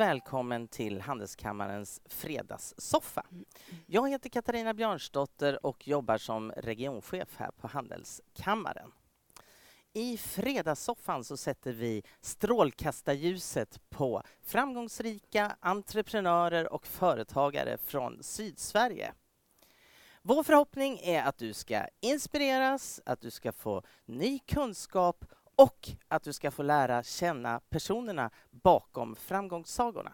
Välkommen till Handelskammarens fredagssoffa. Jag heter Katarina Björnsdotter och jobbar som regionchef här på Handelskammaren. I fredagssoffan så sätter vi strålkastarljuset på framgångsrika entreprenörer och företagare från Sydsverige. Vår förhoppning är att du ska inspireras, att du ska få ny kunskap och att du ska få lära känna personerna bakom framgångssagorna.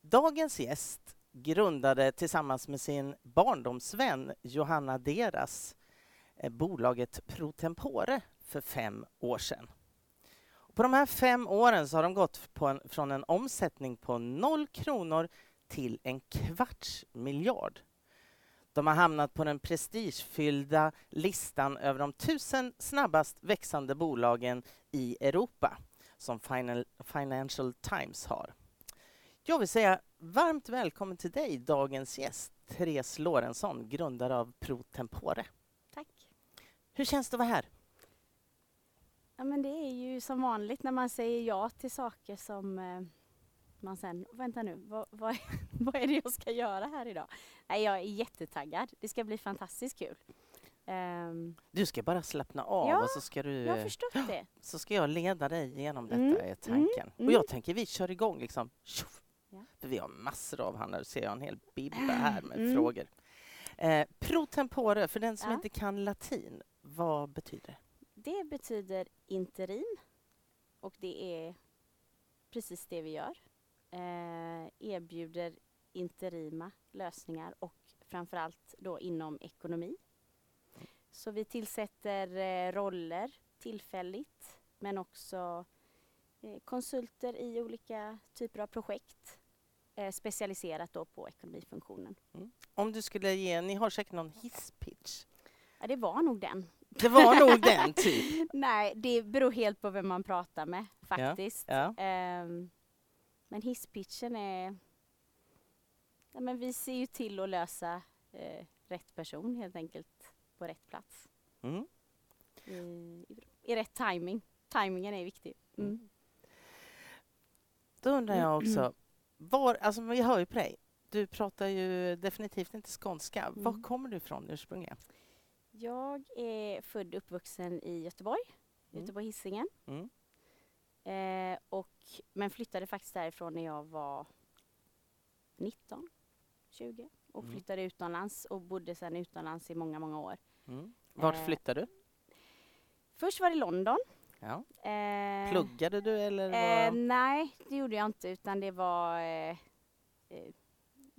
Dagens gäst grundade tillsammans med sin barndomsvän Johanna Deras eh, bolaget Protempore för fem år sedan. På de här fem åren så har de gått en, från en omsättning på noll kronor till en kvarts miljard. De har hamnat på den prestigefyllda listan över de tusen snabbast växande bolagen i Europa som Financial Times har. Jag vill säga varmt välkommen till dig, dagens gäst, Therese Lorentzon, grundare av ProTempore. Tack. Hur känns det att vara här? Ja, men det är ju som vanligt när man säger ja till saker som eh, man sen, vänta nu, vad, vad, vad, är det jag ska göra här idag? Nej, jag är jättetaggad. Det ska bli fantastiskt kul. Um, du ska bara slappna av ja, och så ska du... Jag har förstått det. Så ska jag leda dig genom detta, mm, är tanken. Mm, och jag tänker vi kör igång liksom. Ja. För vi har massor av handlar, du ser jag en hel bibba här med mm. frågor. Eh, pro tempore, för den som ja. inte kan latin, vad betyder det? Det betyder interim och det är precis det vi gör. Eh, erbjuder interima lösningar och framförallt då inom ekonomi. Så vi tillsätter eh, roller tillfälligt men också eh, konsulter i olika typer av projekt eh, specialiserat då på ekonomifunktionen. Mm. Om du skulle ge, ni har säkert någon hisspitch? Ja, det var nog den. Det var nog den, typ? Nej, det beror helt på vem man pratar med faktiskt. Ja, ja. Um, men hisspitchen är... Ja, men vi ser ju till att lösa eh, rätt person helt enkelt på rätt plats. Mm. I, i, I, rätt timing. Timingen är viktig. Mm. mm. Då undrar jag också, var, alltså vi hör ju på dig, du pratar ju definitivt inte skånska. Mm. Var kommer du ifrån ursprungligen? Jag är född och uppvuxen i Göteborg, mm. Göteborg Hisingen. Mm. Eh, och, men flyttade faktiskt därifrån när jag var 19, 20 och mm. flyttade utomlands och bodde sedan utomlands i många, många år. Mm. Vart eh, flyttade du? Först var det London. Ja. Eh, Pluggade du eller? Eh, nej, det gjorde jag inte utan det var eh, eh,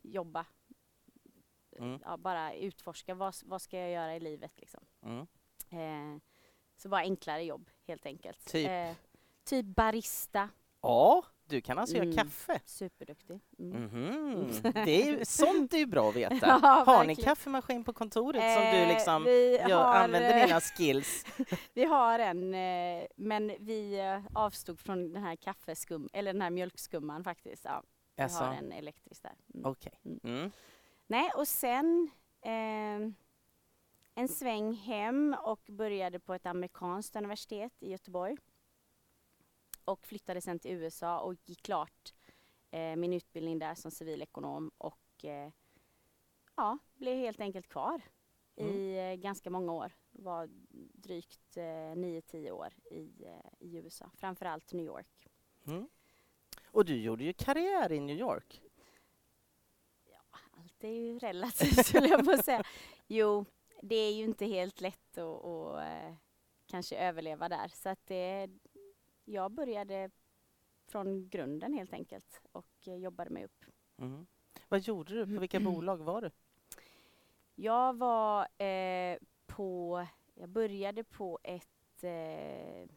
jobba. Mm. Ja, bara utforska vad, vad ska jag göra i livet liksom. Mm. så bara enklare jobb helt enkelt. Typ? Typ barista. Ja, du kan alltså mm. göra kaffe. Superduktig. Mm. Mm-hmm. Det är, sånt är ju bra att veta. ja, har verkligen. ni kaffemaskin på kontoret eh, som du eh, liksom gör, har, använder dina skills? vi har en, eh, men vi eh, avstod från den här kaffeskum, eller den här mjölkskumman faktiskt. Ja, vi alltså. har en elektrisk där. Mm. Okej. Okay. Mm. mm. Nej, och sen eh, en sväng hem och började på ett amerikanskt universitet i Göteborg och flyttade sen till USA och gick klart eh, min utbildning där som civilekonom och eh, ja, blev helt enkelt kvar mm. i eh, ganska många år. Var drygt 9-10 eh, år i, eh, i USA, framförallt New York. Mm. Och du gjorde ju karriär i New York. Ja, allt är ju relativt skulle jag på säga. Jo, det är ju inte helt lätt att, att kanske överleva där. Så att det, jag började från grunden helt enkelt och eh, jobbade mig upp. Mm. Vad gjorde du? På vilka bolag var du? Jag var eh, på, jag började på ett eh,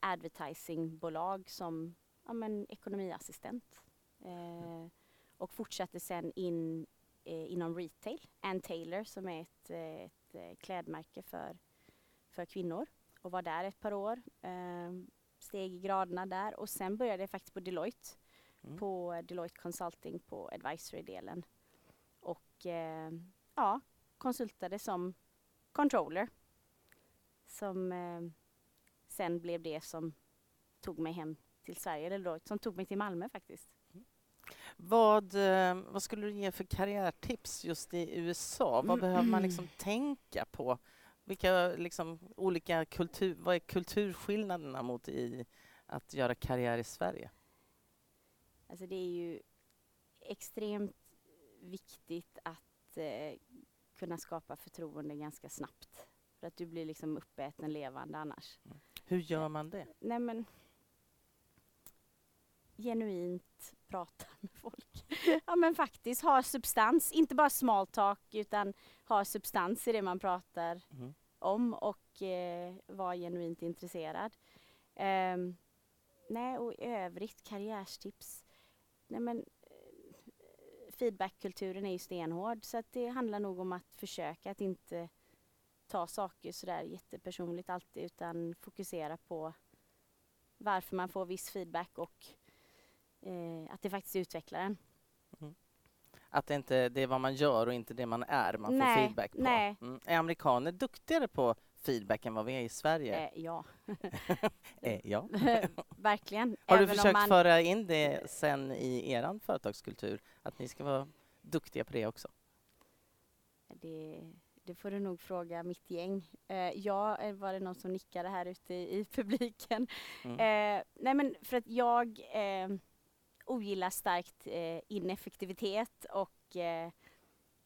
advertisingbolag som ja, men, ekonomiassistent eh, och fortsatte sen in eh, inom retail, Ann Taylor som är ett, eh, ett, ett klädmärke för, för kvinnor och var där ett par år steg i graderna där och sen började jag faktiskt på Deloitte. Mm. På Deloitte Consulting på advisory-delen. Och eh, ja, konsultade som controller. Som eh, sen blev det som tog mig hem till Sverige, eller då, som tog mig till Malmö faktiskt. Vad, eh, vad skulle du ge för karriärtips just i USA? Vad Mm. behöver man liksom tänka på? Vilka liksom, olika kultur, vad är kulturskillnaderna mot i att göra karriär i Sverige? Alltså det är ju extremt viktigt att eh, kunna skapa förtroende ganska snabbt. För att du blir liksom uppäten levande annars. Hur gör man det? Nej men genuint prata med folk. ja men faktiskt ha substans, inte bara small talk utan ha substans i det man pratar Mm. om och eh, vara genuint intresserad. Ehm, nej och i övrigt karriärstips. Nej men eh, feedbackkulturen är ju stenhård så att det handlar nog om att försöka att inte ta saker sådär jättepersonligt alltid utan fokusera på varför man får viss feedback och eh, att det faktiskt utvecklar en. Att det inte det är vad man gör och inte det man är man får Nej, feedback på? nej. Mm. Är amerikaner duktigare på feedback än vad vi är i Sverige? Eh, ja, Eh, ja. verkligen. Har du Även försökt man- föra in det sen i er företagskultur? Att ni ska vara duktiga på det också? Det, det får du nog fråga mitt gäng. Eh, ja, eh, var det någon som nickade här ute i, i publiken? Mm. Eh, nej men för att jag eh, ogillar starkt eh, ineffektivitet och eh,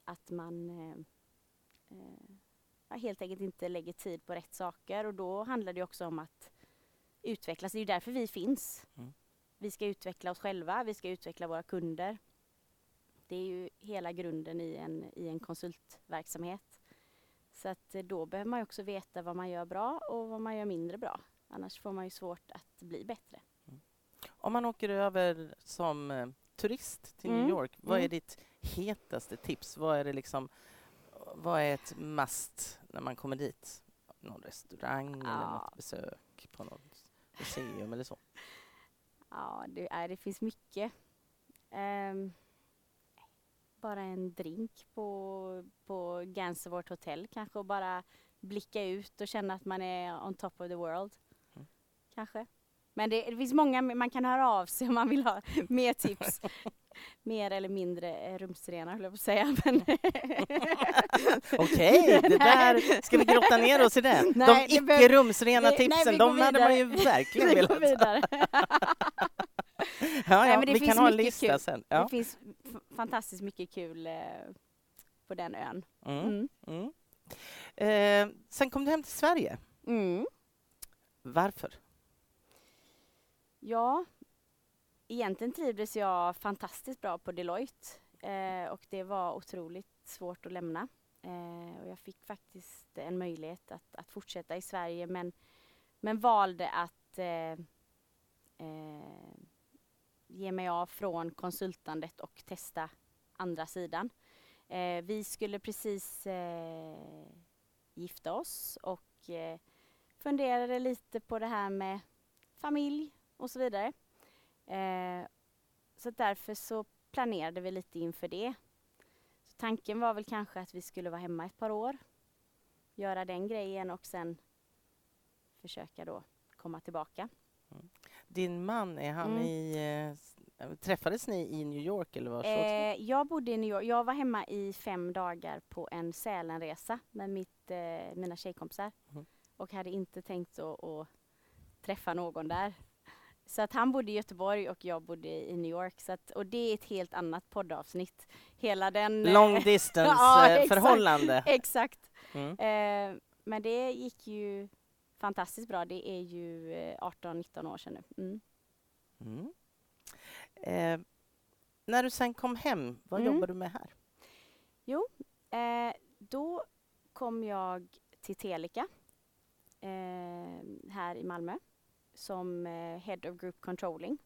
att man eh, eh, helt enkelt inte lägger tid på rätt saker och då handlar det också om att utvecklas. Det är ju därför vi finns. Mm. Vi ska utveckla oss själva, vi ska utveckla våra kunder. Det är ju hela grunden i en, i en konsultverksamhet. Så att eh, då behöver man också veta vad man gör bra och vad man gör mindre bra. Annars får man ju svårt att bli bättre. Om man åker över som eh, turist till New Mm. York, vad är Mm. ditt hetaste tips? Vad är det liksom, vad är ett must när man kommer dit? Någon restaurang eller Ja. något besök på något museum eller så? Ja, det, är, det finns mycket. Ehm, bara en drink på, på Gansevoort Hotel kanske och bara blicka ut och känna att man är on top of the world. Mm. Kanske. Men det, det finns många, man kan höra av sig om man vill ha mer tips. mer eller mindre eh, rumsrena höll jag på att säga. Men Okej, det där, ska vi grotta ner oss i det? Nej, de det icke rumsrena vi- nej, tipsen, går de hade man ju verkligen vi velat vidare. Ja, Nej, ja, det vi finns kan ha en lista kul. sen. Det Ja. finns f- fantastiskt mycket kul eh, på den ön. Mm, Mm. mm. Eh, sen kom du hem till Sverige. Mm. Varför? Ja, egentligen trivdes jag fantastiskt bra på Deloitte eh, och det var otroligt svårt att lämna. Eh, och jag fick faktiskt en möjlighet att, att fortsätta i Sverige men, men valde att eh, eh, ge mig av från konsultandet och testa andra sidan. Eh, vi skulle precis eh, gifta oss och eh, funderade lite på det här med familj och så vidare. Eh, så därför så planerade vi lite inför det. Så tanken var väl kanske att vi skulle vara hemma ett par år, göra den grejen och sen försöka då komma tillbaka. Din man, är han Mm. i... Eh, träffades ni i New York eller var? Eh, jag bodde i New York. Jag var hemma i fem dagar på en Sälenresa med mitt, eh, mina tjejkompisar Mhm. och hade inte tänkt att, att träffa någon där. Så att han bodde i Göteborg och jag bodde i New York. Så att, och det är ett helt annat poddavsnitt. Hela den... eh, Long distance Ja, eh, exakt. Exakt. Mm. Eh, men det gick ju fantastiskt bra. Det är ju eh, 18-19 år sedan nu. Mm. Mm. Eh, när du sen kom hem, vad Mm. jobbar du med här? Eh, då kom jag till Telika eh, här i Malmö som eh, Head of Group Controlling.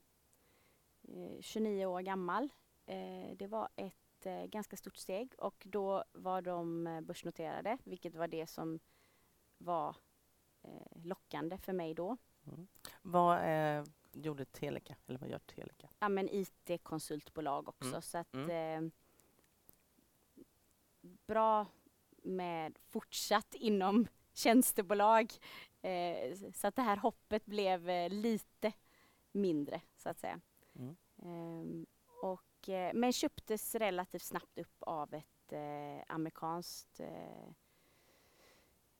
Eh, 29 år gammal. Eh, det var ett eh, ganska stort steg och då var de eh, börsnoterade vilket var det som var eh, lockande för mig då. Vad eh, gjorde Teleka? Eller vad gör Teleka? Ja men IT-konsultbolag också Mm, så att eh, bra med fortsatt inom tjänstebolag. Eh, så att det här hoppet blev eh, lite mindre så att säga. Mm. Ehm, och, eh, men köptes relativt snabbt upp av ett eh, amerikanskt eh,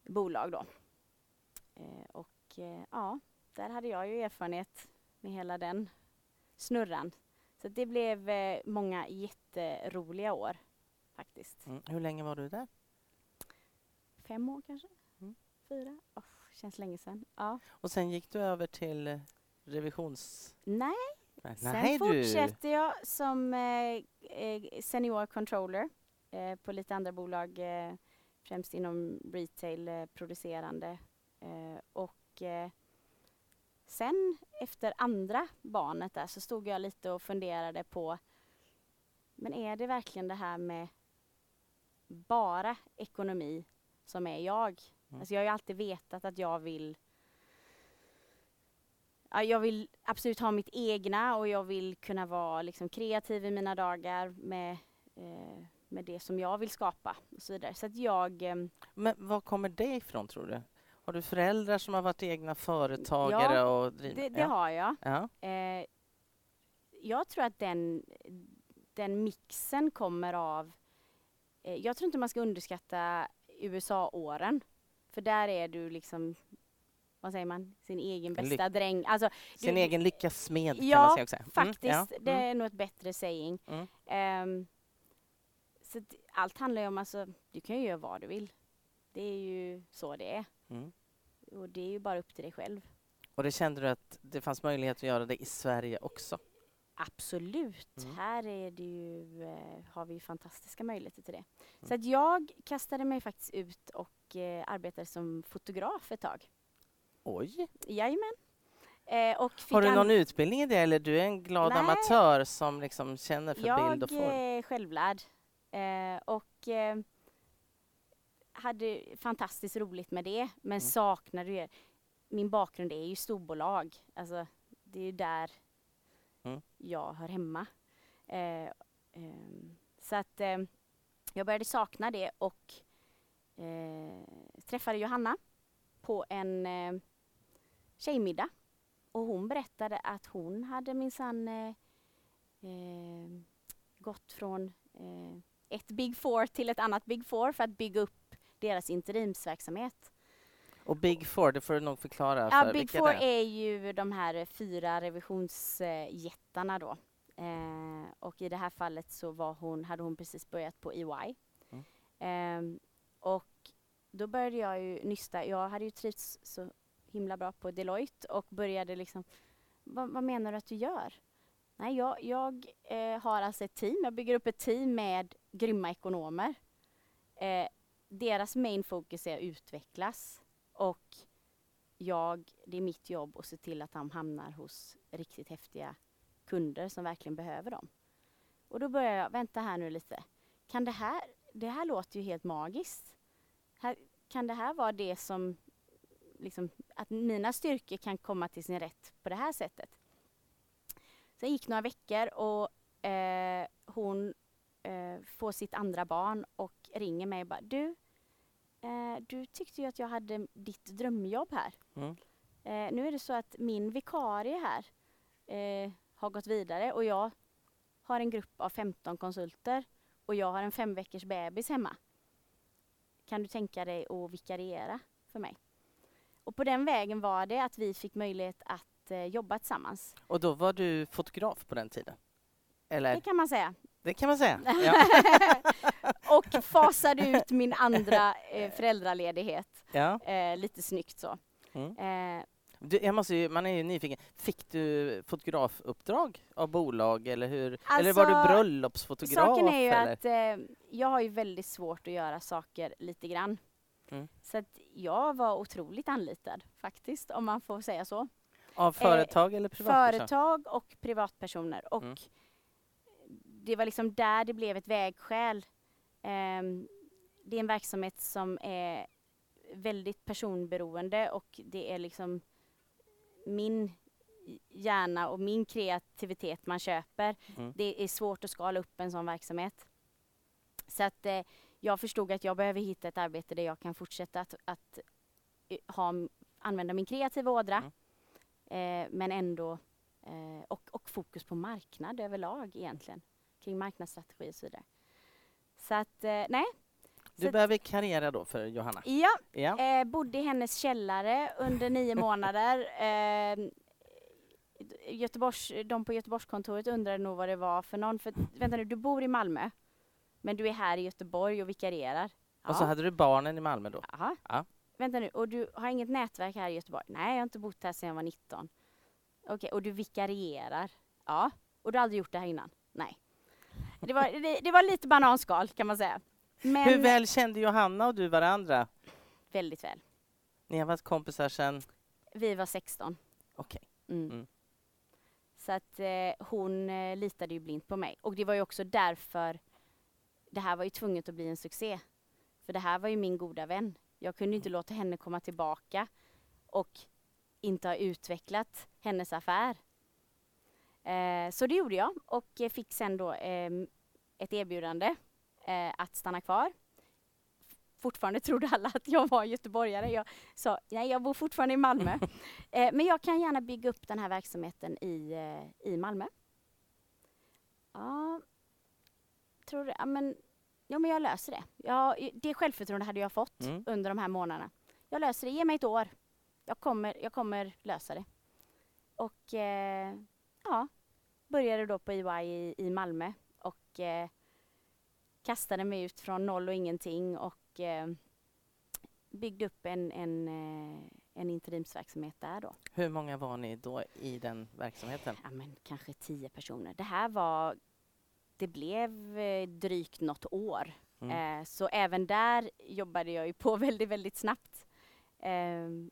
bolag då. Och ja, där hade jag ju erfarenhet med hela den snurran. Så det blev många jätteroliga år faktiskt. Mm. Hur länge var du där? Fem år kanske? Mm. Fyra? Oh, känns länge sedan. Ja. Och sen gick du över till eh, revisions... Nej, Nej, sen fortsätter jag som eh, eh, senior controller eh, på lite andra bolag, eh, främst inom retail, eh, producerande. Och sen efter andra barnet där så stod jag lite och funderade på, men är det verkligen det här med bara ekonomi som är jag? Mm. Alltså jag har ju alltid vetat att jag vill Ja, jag vill absolut ha mitt egna och jag vill kunna vara liksom kreativ i mina dagar med, eh, med det som jag vill skapa och så vidare. Så att jag, eh, Men var kommer det ifrån, tror du? Har du föräldrar som har varit egna företagare och drivit? det, det ja. har jag. Ja. Eh, jag tror att den, den mixen kommer av... Eh, jag tror inte man ska underskatta USA-åren. För där är du liksom, vad säger man, sin egen bästa dräng. Alltså, Sin du- egen lyckas smed kan Ja, man säga också. Mm, faktiskt. ja, Det mm, är nog ett bättre saying. Mm. Ehm, så allt handlar ju om, alltså, du kan ju göra vad du vill. Det är ju så det är. mm. Och det är ju bara upp till dig själv. Och det kände du att det fanns möjlighet att göra det i Sverige också? Absolut. Mm. Här är det ju, eh, har vi fantastiska möjligheter till det. Så Mm. att jag kastade mig faktiskt ut och eh, arbetade som fotograf ett tag. Oj! Jajamän. Eh, och Har du någon utbildning i det eller du är en glad Nej. amatör som liksom känner för jag bild och form? är självlärd. Eh, och eh, hade fantastiskt roligt med det, men Mm. saknade ju... Min bakgrund är ju storbolag. Alltså, det är ju där jag hör hemma. Eh, eh, så att eh, jag började sakna det och eh, träffade Johanna på en eh, tjejmiddag. Och hon berättade att hon hade minsann eh, eh, gått från eh, ett Big Four till ett annat Big Four för att bygga upp deras interimsverksamhet. Och Big Four, det får du nog förklara Ja, för Big vilka Four är. är ju de här fyra revisionsjättarna då. Eh, och i det här fallet så var hon, hade hon precis börjat på EY. Mm. Ehm, och då började jag ju nysta. Jag hade ju trivts så himla bra på Deloitte och började liksom, vad, menar du att du gör? Nej, jag, jag eh, har alltså ett team. Jag bygger upp ett team med grymma ekonomer. Eh, deras main focus är att utvecklas och jag, det är mitt jobb att se till att de hamnar hos riktigt häftiga kunder som verkligen behöver dem. Och då börjar jag, vänta här nu lite. Kan det här, det här låter ju helt magiskt. Här, kan det här vara det som, liksom, att mina styrkor kan komma till sin rätt på det här sättet? Sen gick några veckor och eh, hon eh, får sitt andra barn och ringer mig och bara, du, eh, du tyckte ju att jag hade ditt drömjobb här. Mm. Eh, nu är det så att min vikarie här eh, har gått vidare och jag har en grupp av 15 konsulter och jag har en fem veckors bebis hemma. Kan du tänka dig att vikariera för mig? Och på den vägen var det att vi fick möjlighet att eh, jobba tillsammans. Och då var du fotograf på den tiden? Eller? Det kan man säga. Det kan man säga. Ja. och fasade ut min andra eh, föräldraledighet. ja. Eh, lite snyggt så. Mm. Eh, Du, jag måste ju, man är ju nyfiken. Fick du fotografuppdrag av bolag eller hur? eller var du Alltså, bröllopsfotograf? Saken är ju eller? att eh, jag har ju väldigt svårt att göra saker lite grann. Mm. Så att jag var otroligt anlitad faktiskt, om man får säga så. Av företag eller privatperson? Företag och privatpersoner. Och Mm. det var liksom där det blev ett vägskäl. Ehm, det är en verksamhet som är väldigt personberoende och det är liksom min hjärna och min kreativitet man köper. Mm. Det är svårt att skala upp en sån verksamhet. Så att eh, jag förstod att jag behöver hitta ett arbete där jag kan fortsätta att, att eh, ha, använda min kreativa ådra Mm. eh, men ändå Eh, och, och fokus på marknad överlag egentligen. Kring marknadsstrategi och så vidare. Så att, eh, nej. Du börjar vikariera då för Johanna? Ja, Ja. eh, bodde i hennes källare under nio månader. Eh, Göteborgs, de på Göteborgskontoret undrade nog vad det var för någon. För, vänta nu, du bor i Malmö, men du är här i Göteborg och vikarierar. Och så hade du barnen i Malmö då? Jaha. Ja. Vänta nu, och du har inget nätverk här i Göteborg? Nej, jag har inte bott här sedan jag var 19. Okej, och du vikarierar? Ja. Och du har aldrig gjort det här innan? Nej. Det var, det, det var lite bananskal kan man säga. Men Hur väl kände Johanna och du varandra? väldigt väl. Ni har varit kompisar sedan... Vi var 16. Okej. Mm. Mm. Så att eh, hon eh, litade ju blint på mig. Och det var ju också därför det här var ju tvunget att bli en succé. För det här var ju min goda vän. Jag kunde inte låta henne komma tillbaka och inte ha utvecklat hennes affär. Eh, så det gjorde jag och fick sen då eh, ett erbjudande eh, att stanna kvar. Fortfarande trodde alla att jag var göteborgare. Jag sa nej, jag bor fortfarande i Malmö. Eh, men jag kan gärna bygga upp den här verksamheten i, i Malmö. Ja, tror du, ja, men, ja, men jag löser det. Ja, det självförtroende hade jag fått Mm. under de här månaderna. Jag löser det, ge mig ett år. Jag kommer, jag kommer lösa det. Och eh, ja, började då på EY i, i Malmö och eh, kastade mig ut från noll och ingenting och eh, byggde upp en, en, eh, en interimsverksamhet där då. Hur många var ni då i den verksamheten? Ja, men kanske tio personer. Det här var, det blev eh, drygt något år. Mm. Eh, så även där jobbade jag ju på väldigt, väldigt snabbt.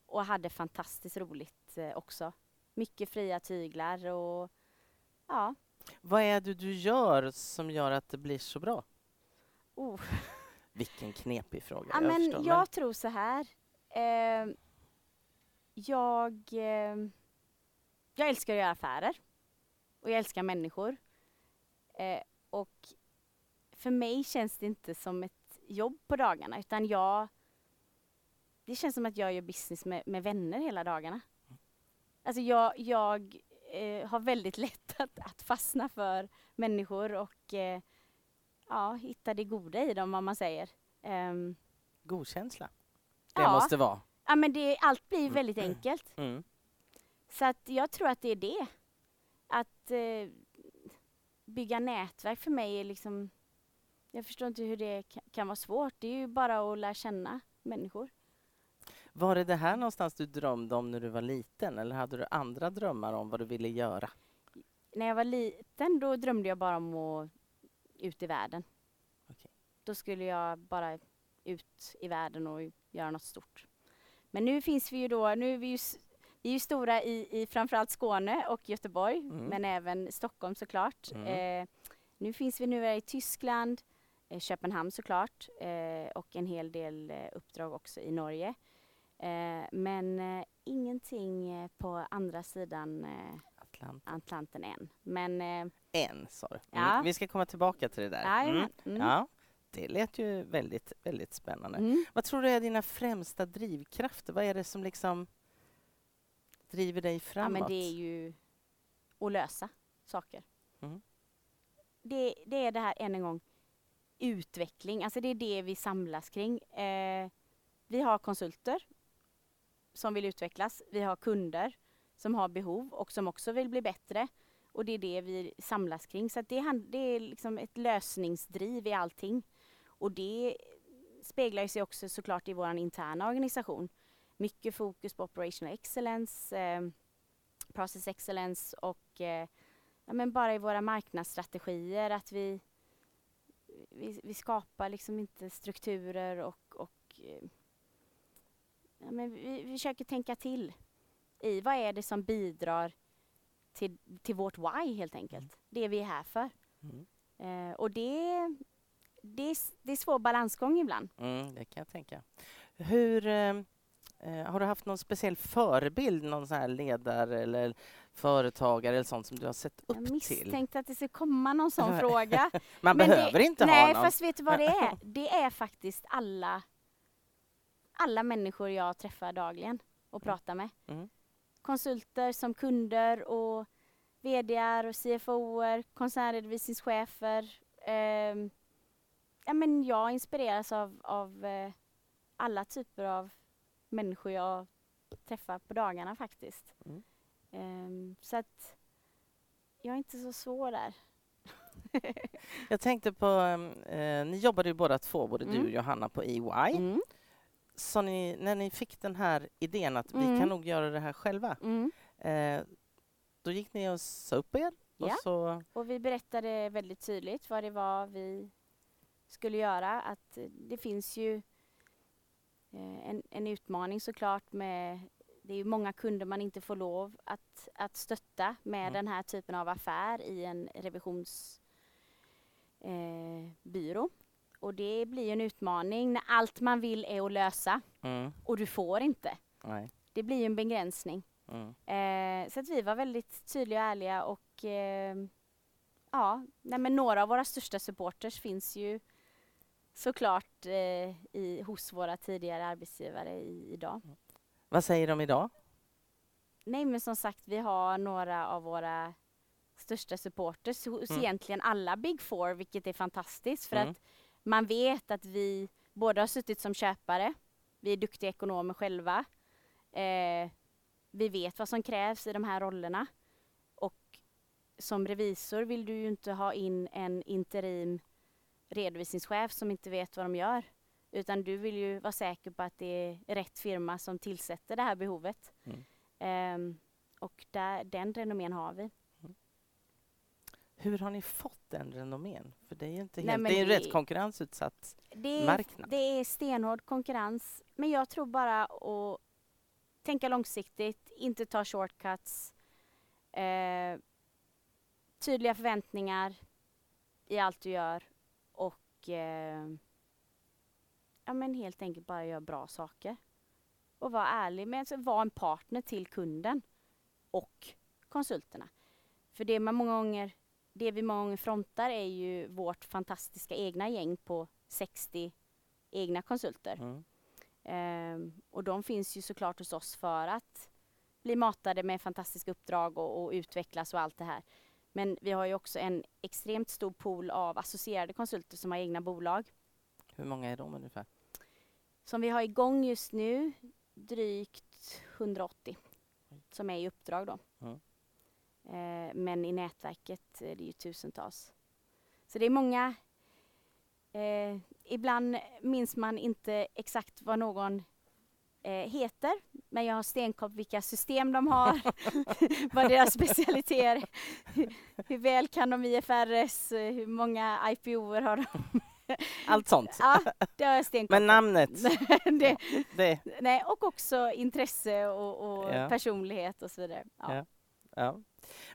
Och hade fantastiskt roligt eh, också. Mycket fria tyglar och ja, Vad är det du gör som gör att det blir så bra? oh. Vilken knepig fråga. Ja, jag men förstår, jag tror så här. Ehm, jag, ehm, jag älskar att göra affärer. Och jag älskar människor. Eh, och för mig känns det inte som ett jobb på dagarna. Utan jag... Det känns som att jag gör business med, med vänner hela dagarna. Alltså jag, jag eh, har väldigt lätt att, att fastna för människor och eh, ja, hitta det goda i dem, om man säger. Ehm, God känsla. Det Ja. måste vara. Ja, men det, allt blir väldigt enkelt. Mm. Så att jag tror att det är det. Att eh, bygga nätverk för mig är liksom... Jag förstår inte hur det ka- kan vara svårt. Det är ju bara att lära känna människor. Var det det här någonstans du drömde om när du var liten eller hade du andra drömmar om vad du ville göra? När jag var liten då drömde jag bara om att ut i världen. Okej. Då skulle jag bara ut i världen och göra något stort. Men nu finns vi ju då, nu är vi ju, vi är ju stora i, i framförallt Skåne och Göteborg, Mm. men även Stockholm såklart. Mm. Eh, nu finns vi nu i Tyskland, eh, Köpenhamn såklart eh, och en hel del eh, uppdrag också i Norge. Eh, men eh, ingenting eh, på andra sidan eh, Atlant. Atlanten än. Men En, sa du. Mm. Ja. Vi ska komma tillbaka till det där. jajamän. Mm. Ja, det lät ju väldigt, väldigt spännande. Mm. Vad tror du är dina främsta drivkrafter? Vad är det som liksom driver dig Ja, framåt? men det är ju att lösa saker. Mm. Det, det är det här, än en gång, utveckling. Alltså det är det vi samlas kring. Eh, vi har konsulter som vill utvecklas. Vi har kunder som har behov och som också vill bli bättre. Och det är det vi samlas kring. Så att det, det är liksom ett lösningsdriv i allting. Och det speglar sig också såklart i vår interna organisation. Mycket fokus på operational excellence, eh, process excellence och eh, ja, men bara i våra marknadsstrategier att vi, vi, vi skapar liksom inte strukturer och, och eh, ja, men vi, vi försöker tänka till i vad är det som bidrar till, till vårt why helt enkelt. Det vi är här för. Mm. Eh, och det, det, är, det är svår balansgång ibland. Mm, det kan jag tänka. Hur, eh, eh, har du haft någon speciell förebild, någon sån här ledare eller företagare eller sånt som du har sett upp Jag till? misstänkte att det skulle komma någon sån fråga. Man Men behöver det, inte nej, ha någon. fast vet du vad det är? Det är faktiskt alla, alla människor jag träffar dagligen och Mm. pratar med. Mm. Konsulter som kunder och VDR och CFOer, koncernredovisningschefer. Eh, ja, men jag inspireras av, av eh, alla typer av människor jag träffar på dagarna faktiskt. Mm. Eh, så att jag är inte så svår där. Jag tänkte på, eh, ni jobbade ju båda två, både Mm. du och Johanna, på EY. Mm. Så ni, när ni fick den här idén att vi Mm. kan nog göra det här själva, Mm. eh, då gick ni och sa upp er och Ja. så... Och vi berättade väldigt tydligt vad det var vi skulle göra. Att det finns ju eh, en, en utmaning såklart med det är ju många kunder man inte får lov att, att stötta med Mm. den här typen av affär i en revisionsbyrå. Eh. Och det blir en utmaning när allt man vill är att lösa Mm, och du får inte. nej. Det blir ju en begränsning. Mm. Eh, så att vi var väldigt tydliga och ärliga och eh, ja, nej men några av våra största supporters finns ju såklart eh, i, hos våra tidigare arbetsgivare i, idag. Vad säger de idag? Nej men som sagt, vi har några av våra största supporters hos Mm. egentligen alla Big Four, vilket är fantastiskt för Mm. att man vet att vi både har suttit som köpare, vi är duktiga ekonomer själva, eh, vi vet vad som krävs i de här rollerna och som revisor vill du ju inte ha in en interim redovisningschef som inte vet vad de gör utan du vill ju vara säker på att det är rätt firma som tillsätter det här behovet. Mm. Ehm, och där, den renommén har vi. Hur har ni fått den renommén? För det är inte Nej, helt, men det är en det- rätt konkurrensutsatt Det är, marknad. det är stenhård konkurrens, men jag tror bara att tänka långsiktigt, inte ta shortcuts, eh, tydliga förväntningar i allt du gör och eh, ja, men helt enkelt bara göra bra saker. Och vara ärlig med, alltså, vara en partner till kunden och konsulterna. För det man många gånger det vi många frontar är ju vårt fantastiska egna gäng på 60 egna konsulter. Mm. Ehm, och de finns ju såklart hos oss för att bli matade med fantastiska uppdrag och, och utvecklas och allt det här. Men vi har ju också en extremt stor pool av associerade konsulter som har egna bolag. Hur många är de ungefär? Som vi har igång just nu, drygt 180 som är i uppdrag då. Eh, men i nätverket är det ju tusentals. Så det är många. Eh, ibland minns man inte exakt vad någon eh, heter, men jag har stenkoll på vilka system de har, vad deras specialiteter är, hur, hur väl kan de IFRS, eh, hur många IPOer har de? Allt sånt. Ja, det har jag stenkoll Men namnet, det, det... nej, och också intresse och, och Ja. personlighet och så vidare. Ja. Ja.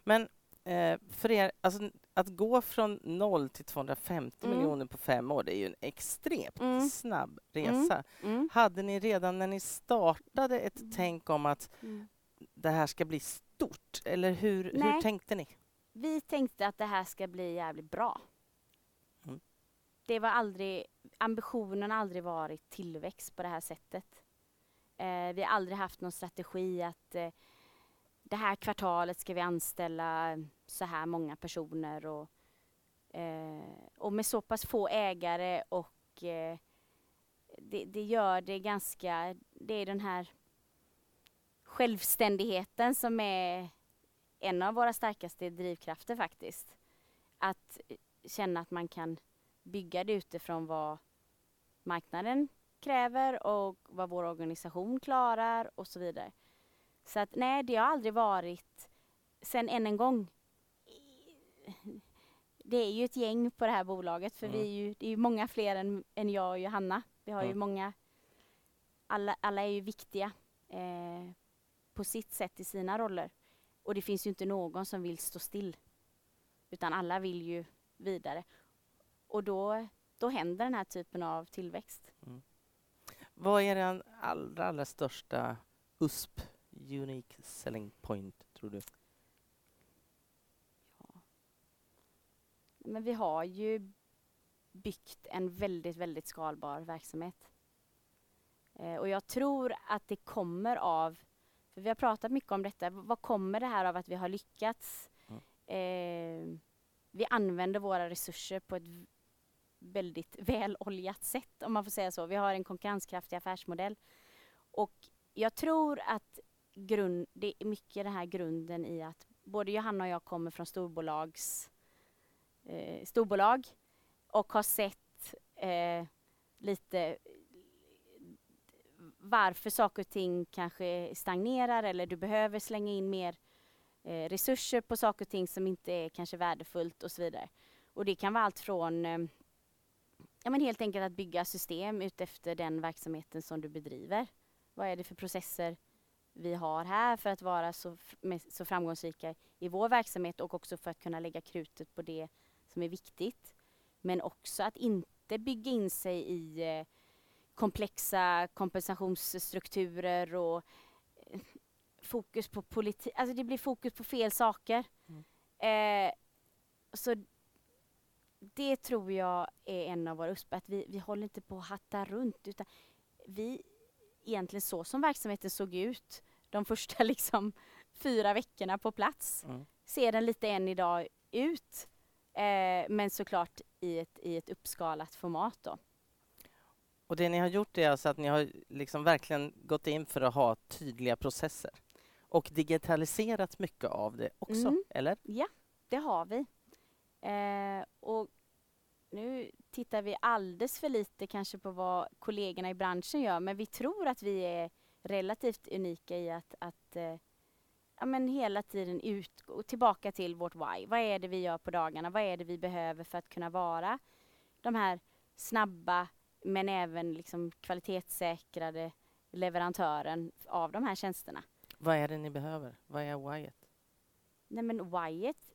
Men eh, för er, alltså, att gå från 0 till 250 Mm. miljoner på fem år, det är ju en extremt Mm. snabb resa. Mm. Hade ni redan när ni startade ett Mm. tänk om att Mm. det här ska bli stort? Eller hur, hur tänkte ni? Vi tänkte att det här ska bli jävligt bra. Mm. Det var aldrig, ambitionen har aldrig varit tillväxt på det här sättet. Eh, vi har aldrig haft någon strategi att eh, det här kvartalet ska vi anställa så här många personer och, eh, och med så pass få ägare och eh, det, det gör det ganska, det är den här självständigheten som är en av våra starkaste drivkrafter faktiskt. Att känna att man kan bygga det utifrån vad marknaden kräver och vad vår organisation klarar och så vidare. Så att nej, det har aldrig varit, sen än en gång, det är ju ett gäng på det här bolaget för vi Mm. är ju, det är ju många fler än, än jag och Johanna. Vi har ju Mm. många, alla, alla är ju viktiga eh, på sitt sätt i sina roller. Och det finns ju inte någon som vill stå still. Utan alla vill ju vidare. Och då, då händer den här typen av tillväxt. Vad är den allra, allra största USP, Unique Selling Point, tror du? Men vi har ju byggt en väldigt, väldigt skalbar verksamhet. Eh, och jag tror att det kommer av, för vi har pratat mycket om detta, vad kommer det här av att vi har lyckats Mm. eh, vi använder våra resurser på ett väldigt väloljat sätt om man får säga så. Vi har en konkurrenskraftig affärsmodell. Och jag tror att grund, det är mycket den här grunden i att både Johanna och jag kommer från storbolags, eh, storbolag och har sett eh, lite varför saker och ting kanske stagnerar eller du behöver slänga in mer eh, resurser på saker och ting som inte är kanske värdefullt och så vidare. Och det kan vara allt från eh, ja, men helt enkelt att bygga system utefter den verksamheten som du bedriver. Vad är det för processer vi har här för att vara så, så framgångsrika i vår verksamhet och också för att kunna lägga krutet på det som är viktigt. Men också att inte bygga in sig i eh, komplexa kompensationsstrukturer och eh, fokus på politik. Alltså det blir fokus på fel saker. Eh, så det tror jag är en av våra USP, att vi, vi håller inte på att hatta runt utan vi, egentligen så som verksamheten såg ut de första liksom fyra veckorna på plats, Mm. ser den lite än idag ut. Eh, men såklart i ett, i ett uppskalat format då. Och det ni har gjort är alltså att ni har liksom verkligen gått in för att ha tydliga processer och digitaliserat mycket av det också, Mm. eller? Ja, det har vi. Eh, och nu tittar vi alldeles för lite kanske på vad kollegorna i branschen gör, men vi tror att vi är relativt unika i att, att eh, ja, men hela tiden utgå tillbaka till vårt why. Vad är det vi gör på dagarna? Vad är det vi behöver för att kunna vara de här snabba men även liksom kvalitetssäkrade leverantören av de här tjänsterna? Vad är det ni behöver? Vad är whyet? Nej men whyet,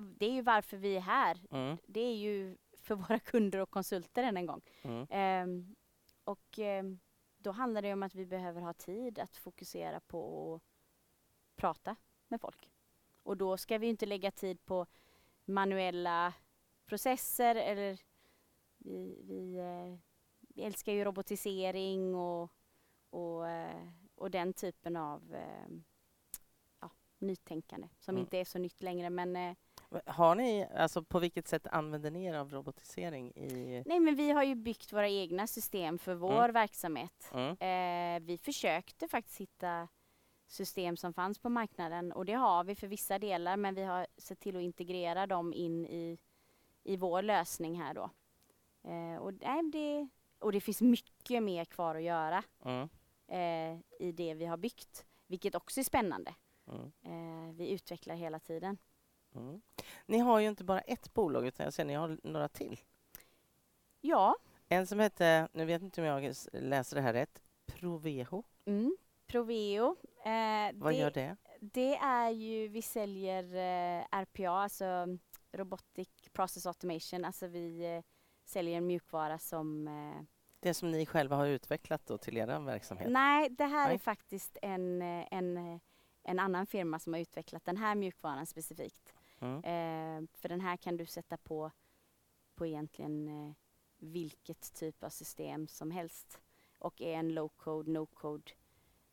det är ju varför vi är här. Mm. Det är ju för våra kunder och konsulter än en gång. Mm. Ehm, och ehm, då handlar det om att vi behöver ha tid att fokusera på att prata med folk. Och då ska vi inte lägga tid på manuella processer eller vi, vi, eh, vi älskar ju robotisering och, och, eh, och den typen av eh, ja, nytänkande som Mm. inte är så nytt längre men Har ni, alltså på vilket sätt använder ni er av robotisering i... Nej men vi har ju byggt våra egna system för vår verksamhet. Mm. Eh, vi försökte faktiskt hitta system som fanns på marknaden och det har vi för vissa delar men vi har sett till att integrera dem in i, i vår lösning här då. Eh, och, nej, det, och det finns mycket mer kvar att göra Mm. eh, i det vi har byggt, vilket också är spännande. Mm. Eh, vi utvecklar hela tiden. Mm. Ni har ju inte bara ett bolag utan jag ser ni har några till. Ja, En som heter, nu vet inte om jag läser det här rätt, Proveho. mm, Proveo. Eh, Vad gör det? Det är ju, vi säljer eh, RPA, alltså Robotic Process Automation. Alltså vi eh, säljer mjukvara som... Eh, Det som ni själva har utvecklat då till er verksamhet? nej, det här Nej. är faktiskt en, eh, en, eh, en annan firma som har utvecklat den här mjukvaran specifikt. Mm. Eh, för den här kan du sätta på, på egentligen eh, vilket typ av system som helst. Och är en low-code, no-code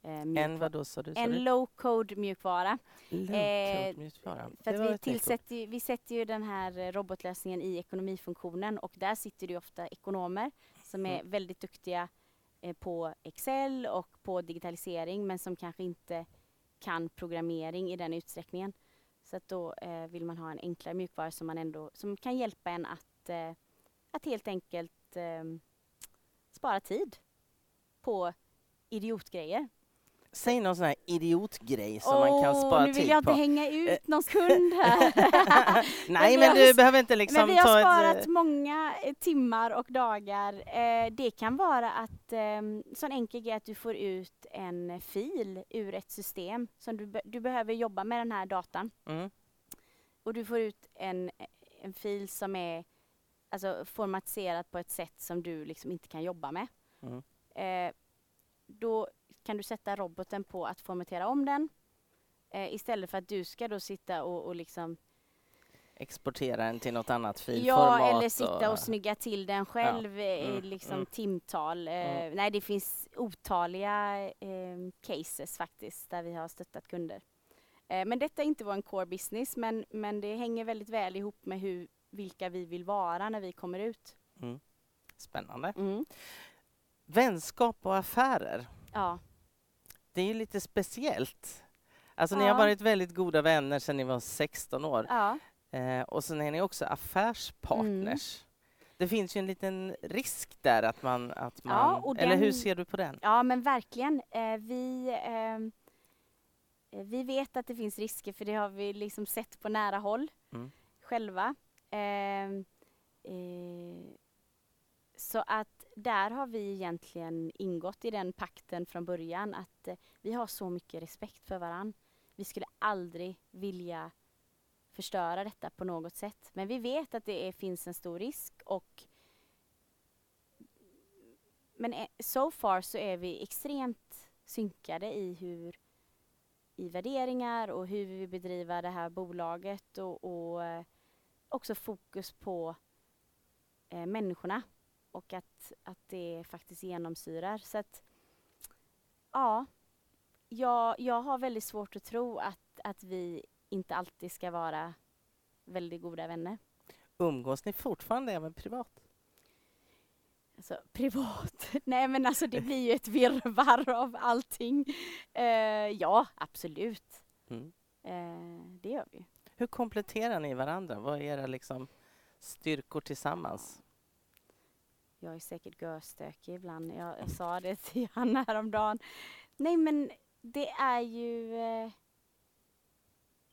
eh, En vad då sa du? En low-code mjukvara. Eh, mjukvara. För Det att var vi, tillsätter, ju- sätter ju den här eh, robotlösningen i ekonomifunktionen och där sitter det ofta ekonomer som är Mm. väldigt duktiga på Excel och på digitalisering men som kanske inte kan programmering i den utsträckningen. Så att då eh, vill man ha en enklare mjukvara som, man ändå, som kan hjälpa en att, eh, att helt enkelt eh, spara tid på idiotgrejer. Säg någon sån här idiotgrej som man kan spara nu vill tid jag inte på. hänga Eh. ut någon kund här. Nej, men har du s- behöver inte liksom Men vi har ta sparat ett... många eh, timmar och dagar. Eh, det kan vara att eh, sån enkel grej att du får ut en fil ur ett system som du, be- du behöver jobba med den här datan Mm. och du får ut en, en fil som är alltså, formatiserad på ett sätt som du liksom inte kan jobba med. Mm. Eh, då kan du sätta roboten på att formatera om den eh, istället för att du ska då sitta och, och liksom Exportera den till något annat filformat. Ja, eller sitta och snygga till den själv i Mm, liksom mm. timtal. Eh, Mm. Nej, det finns otaliga eh, cases faktiskt där vi har stöttat kunder. Eh, men detta är inte vår core business men, men det hänger väldigt väl ihop med hur, vilka vi vill vara när vi kommer ut. Mm. Spännande. Mm. Vänskap och affärer. Ja. Det är ju lite speciellt. Alltså, ni Ja. har varit väldigt goda vänner sedan ni var 16 år. ja. Eh, och sen är ni också affärspartners. Mm. Det finns ju en liten risk där att man... Att man Ja, Eller hur ser du på den? Ja men verkligen. Eh, vi, ehm, eh, vi vet att det finns risker för det har vi liksom sett på nära håll Mm. själva. Ehm, eh, så att där har vi egentligen ingått i den pakten från början att eh, vi har så mycket respekt för varann. Vi skulle aldrig vilja förstöra detta på något sätt. Men vi vet att det är, finns en stor risk och men eh, so far så är vi extremt synkade i hur i värderingar och hur vi vill bedriva det här bolaget och, och eh, också fokus på eh, människorna och att, att det faktiskt genomsyrar. Så att ja, jag, jag har väldigt svårt att tro att, att vi inte alltid ska vara väldigt goda vänner. Umgås ni fortfarande även privat? Alltså privat. Nej men alltså det blir ju ett virrvarr av allting. Eh, ja, absolut. Mm. Eh, det gör vi. Hur kompletterar ni varandra? Vad är era liksom, styrkor tillsammans? Jag är säkert görstökig ibland. Jag, jag sa det till Hanna häromdagen. Nej men det är ju... Eh,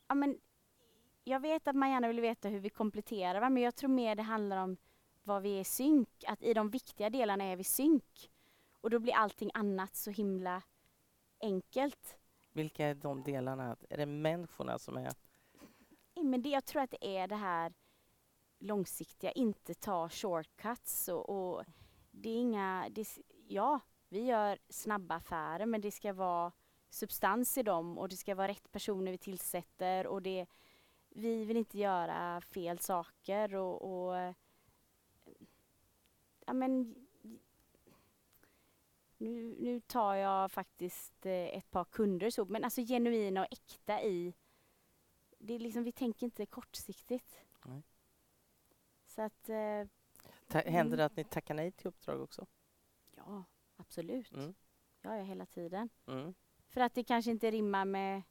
ja men jag vet att man gärna vill veta hur vi kompletterar va? men jag tror mer det handlar om vad vi är i synk. Att i de viktiga delarna är vi synk. Och då blir allting annat så himla enkelt. Vilka är de delarna? Är det människorna som är... Nej, men det, jag tror att det är det här långsiktiga, inte ta shortcuts och, och det är inga, det, ja, vi gör snabba affärer men det ska vara substans i dem och det ska vara rätt personer vi tillsätter och det, vi vill inte göra fel saker och, och ja men nu, nu tar jag faktiskt eh, ett par kunder så, men alltså genuina och äkta i det är liksom, vi tänker inte kortsiktigt. Nej. Så att, eh, Ta, händer det Mm. att ni tackar nej till uppdrag också? ja, absolut. Mm. Ja, ja, hela tiden. Mm. För att det kanske inte rimmar med,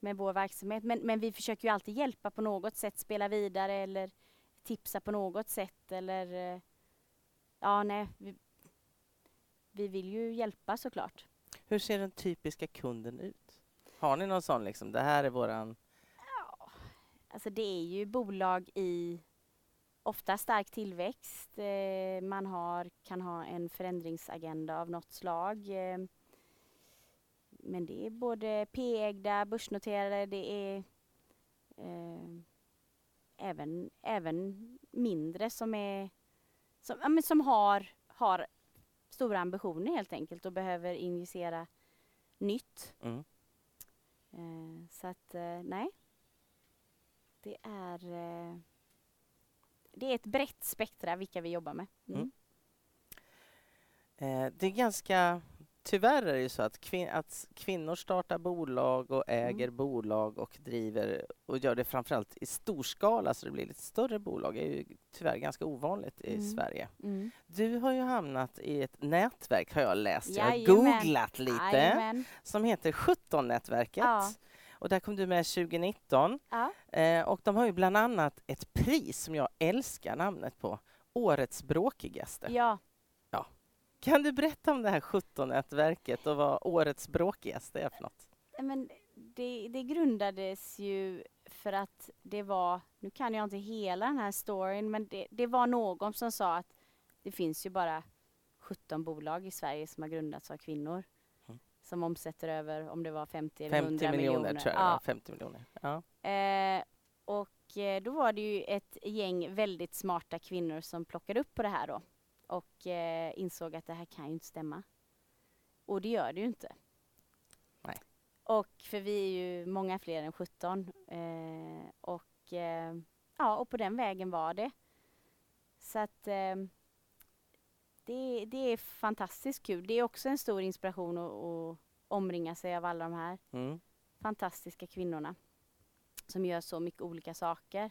med vår verksamhet. Men, men vi försöker ju alltid hjälpa på något sätt, spela vidare eller tipsa på något sätt eller eh, ja, nej. Vi, vi vill ju hjälpa såklart. Hur ser den typiska kunden ut? Har ni någon sån liksom, det här är våran... Alltså det är ju bolag i ofta stark tillväxt. Eh, man har, kan ha en förändringsagenda av något slag. Eh, men det är både P-ägda, börsnoterade, det är eh, även, även mindre som, är, som, ja, men som har, har stora ambitioner helt enkelt och behöver injicera nytt. Mm. Eh, så att eh, nej. Det är, eh, det är ett brett spektra vilka vi jobbar med. Mm. Mm. Eh, det är ganska... Tyvärr är det ju så att, kvin- att kvinnor startar bolag och äger Mm. bolag och driver och gör det framförallt i stor skala så det blir lite större bolag. är ju tyvärr ganska ovanligt i Mm. Sverige. Mm. Du har ju hamnat i ett nätverk har jag läst. Jag har googlat lite. Jajamän. Som heter 17-nätverket. Ja. Och där kom du med 2019. Ja. Eh, och de har ju bland annat ett pris som jag älskar namnet på. Årets bråkigaste. ja, Kan du berätta om det här 17-nätverket och vad årets bråkigaste är för något? men det, det grundades ju för att det var, nu kan jag inte hela den här storyn, men det, det var någon som sa att det finns ju bara 17 bolag i Sverige som har grundats av kvinnor. Som omsätter över, om det var 50 eller 100 50 miljoner, miljoner. tror jag. Ja, Ja. 50 miljoner. Ja. Eh, och eh, då var det ju ett gäng väldigt smarta kvinnor som plockade upp på det här då. Och eh, insåg att det här kan ju inte stämma. Och det gör det ju inte. Nej. Och för vi är ju många fler än 17. Eh, och eh, ja, och på den vägen var det. Så att det, det är fantastiskt kul. Det är också en stor inspiration att, att omringa sig av alla de här. Mm. fantastiska kvinnorna som gör så mycket olika saker.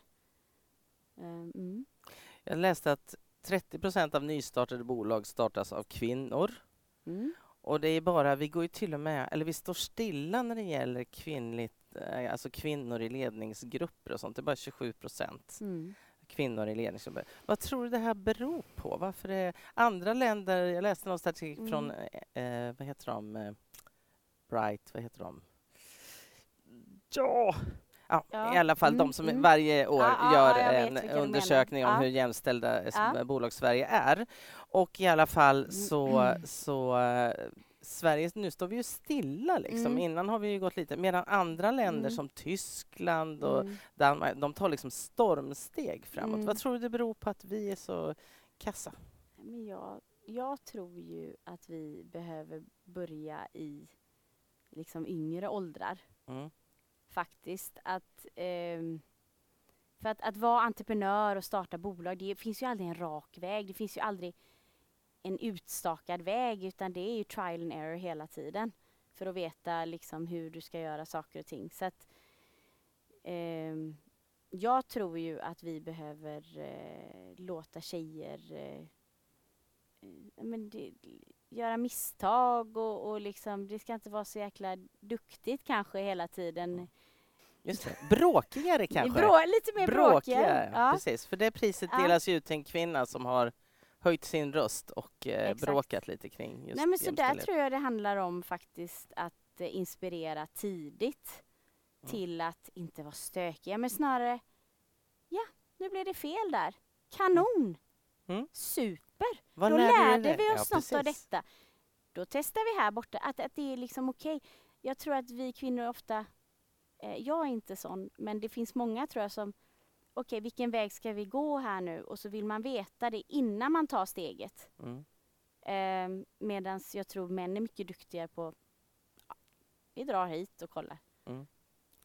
Eh, mm. Jag läste att 30 procent av nystartade bolag startas av kvinnor. Mm. Och det är bara, vi går ju till och med, eller vi står stilla när det gäller kvinnligt, eh, alltså kvinnor i ledningsgrupper och sånt. Det är bara 27 procent Mm. Kvinnor i ledningsgrupper. Vad tror du det här beror på? Varför är andra länder, jag läste någon statistik Mm. från, eh, eh, vad heter de, eh, Bright, vad heter de? Ja, ja, Ja, i alla fall de mm, som mm. varje år ja, gör vet en undersökning om Ja. hur jämställda Ja. bolag Sverige är. Och i alla fall Mm. så, så eh, Sverige, nu står vi ju stilla liksom. Mm. Innan har vi ju gått lite, medan andra länder Mm. som Tyskland och Mm. Danmark, de tar liksom stormsteg framåt. Mm. Vad tror du det beror på att vi är så kassa? Men jag, jag tror ju att vi behöver börja i liksom yngre åldrar. Mm. Faktiskt. Att, ehm, för att, att vara entreprenör och starta bolag, det finns ju aldrig en rak väg. Det finns ju aldrig en utstakad väg utan det är ju trial and error hela tiden. För att veta liksom hur du ska göra saker och ting. Så att, ehm, jag tror ju att vi behöver eh, låta tjejer eh, eh, men det, göra misstag och, och liksom, det ska inte vara så jäkla duktigt kanske hela tiden. Just det. Bråkigare kanske? Brå, lite mer bråkiga. Bråkigare, Ja. precis. För det priset Ja. delas ju ut till en kvinna som har höjt sin röst och eh, bråkat lite kring just Nej men så där tror jag det handlar om faktiskt att eh, inspirera tidigt Mm. till att inte vara stökiga men snarare ja, nu blev det fel där. Kanon! Mm. Super! Vad Då lärde vi Ja, oss något av precis. detta. Då testar vi här borta att, att det är liksom okej. Jag tror att vi kvinnor ofta, eh, jag är inte sån, men det finns många tror jag som okej vilken väg ska vi gå här nu? Och så vill man veta det innan man tar steget. Mm. Eh, Medan jag tror män är mycket duktigare på ja, vi drar hit och kollar.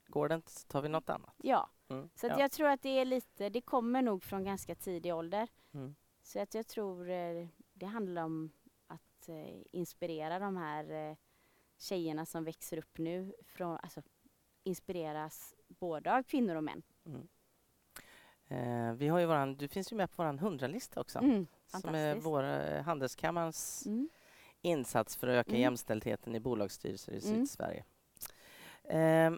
Går det inte så tar vi något annat. Ja, Mm. så ja. jag tror att det är lite, det kommer nog från ganska tidig ålder. Mm. Så att jag tror eh, det handlar om att eh, inspirera de här eh, tjejerna som växer upp nu. Från, alltså, inspireras både av kvinnor och män. Mm. Eh, vi har ju våran, du finns ju med på vår hundralista också. Mm, som är vår eh, Handelskammarens Mm. insats för att öka Mm. jämställdheten i bolagsstyrelser i Mm. Sydsverige. Eh,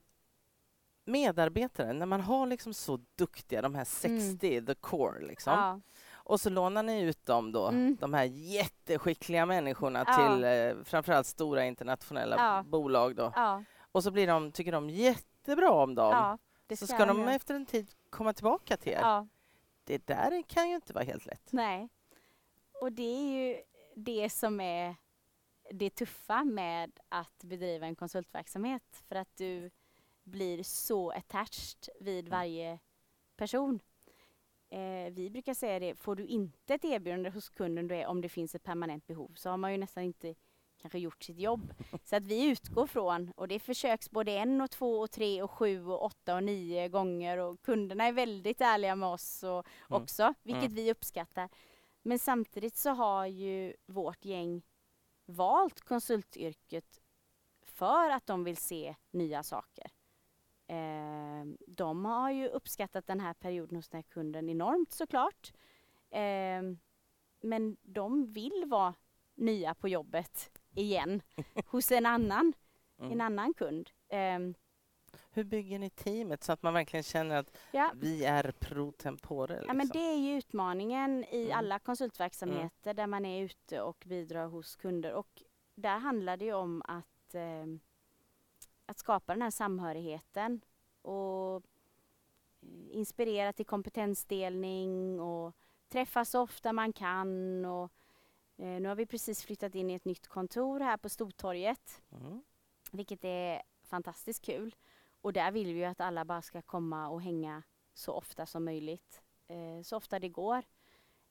medarbetare, när man har liksom så duktiga, de här 60, the core, liksom. Mm. Ja, och så lånar ni ut dem då, Mm. de här jätteskickliga människorna Ja. till eh, framförallt stora internationella Ja. bolag då. Och så blir de, tycker de jättebra om dem. så ska de efter en tid komma tillbaka till er. Ja, Det där kan ju inte vara helt lätt. nej. Och det är ju det som är det tuffa med att bedriva en konsultverksamhet. För att du blir så attached vid Mm. varje person. Eh, vi brukar säga det, får du inte ett erbjudande hos kunden då är, om det finns ett permanent behov så har man ju nästan inte kanske gjort sitt jobb. Så att vi utgår från, och det försöks både en och två och tre och sju och åtta och nio gånger och kunderna är väldigt ärliga med oss och Mm. också, vilket Mm. vi uppskattar. Men samtidigt så har ju vårt gäng valt konsultyrket för att de vill se nya saker. Eh, de har ju uppskattat den här perioden hos den här kunden enormt såklart. Eh, men de vill vara nya på jobbet igen hos en annan, en Mm. annan kund. Eh, Hur bygger ni teamet så att man verkligen känner att ja, vi är pro tempore? Liksom? Ja, men det är ju utmaningen i Mm. alla konsultverksamheter där man är ute och bidrar hos kunder. Och där handlar det ju om att, eh, att skapa den här samhörigheten och eh, inspirera till kompetensdelning och träffa så ofta man kan. Och, nu har vi precis flyttat in i ett nytt kontor här på Stortorget Mm. vilket är fantastiskt kul. Och där vill vi ju att alla bara ska komma och hänga så ofta som möjligt. Eh, så ofta det går.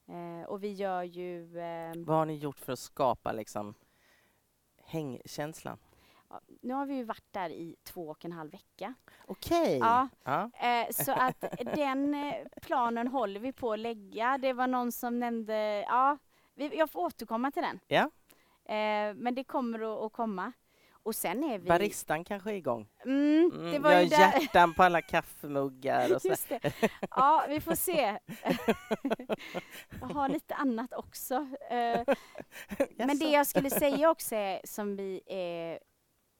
Eh, och vi gör ju... Eh, Vad har ni gjort för att skapa liksom, hängkänslan? ja, nu har vi ju varit där i två och en halv vecka. Okej! Ja. Ja. Eh, så att den eh, planen håller vi på att lägga. Det var någon som nämnde... Ja, vi, jag får återkomma till den. Ja. Eh, men det kommer att, komma. och sen är vi... Baristan kanske är igång. Mm, det Mm, var jag har där. hjärtan på alla kaffemuggar och så. Just det. Ja, vi får se. jag har lite annat också. Eh, Men det jag skulle säga också är, som vi är,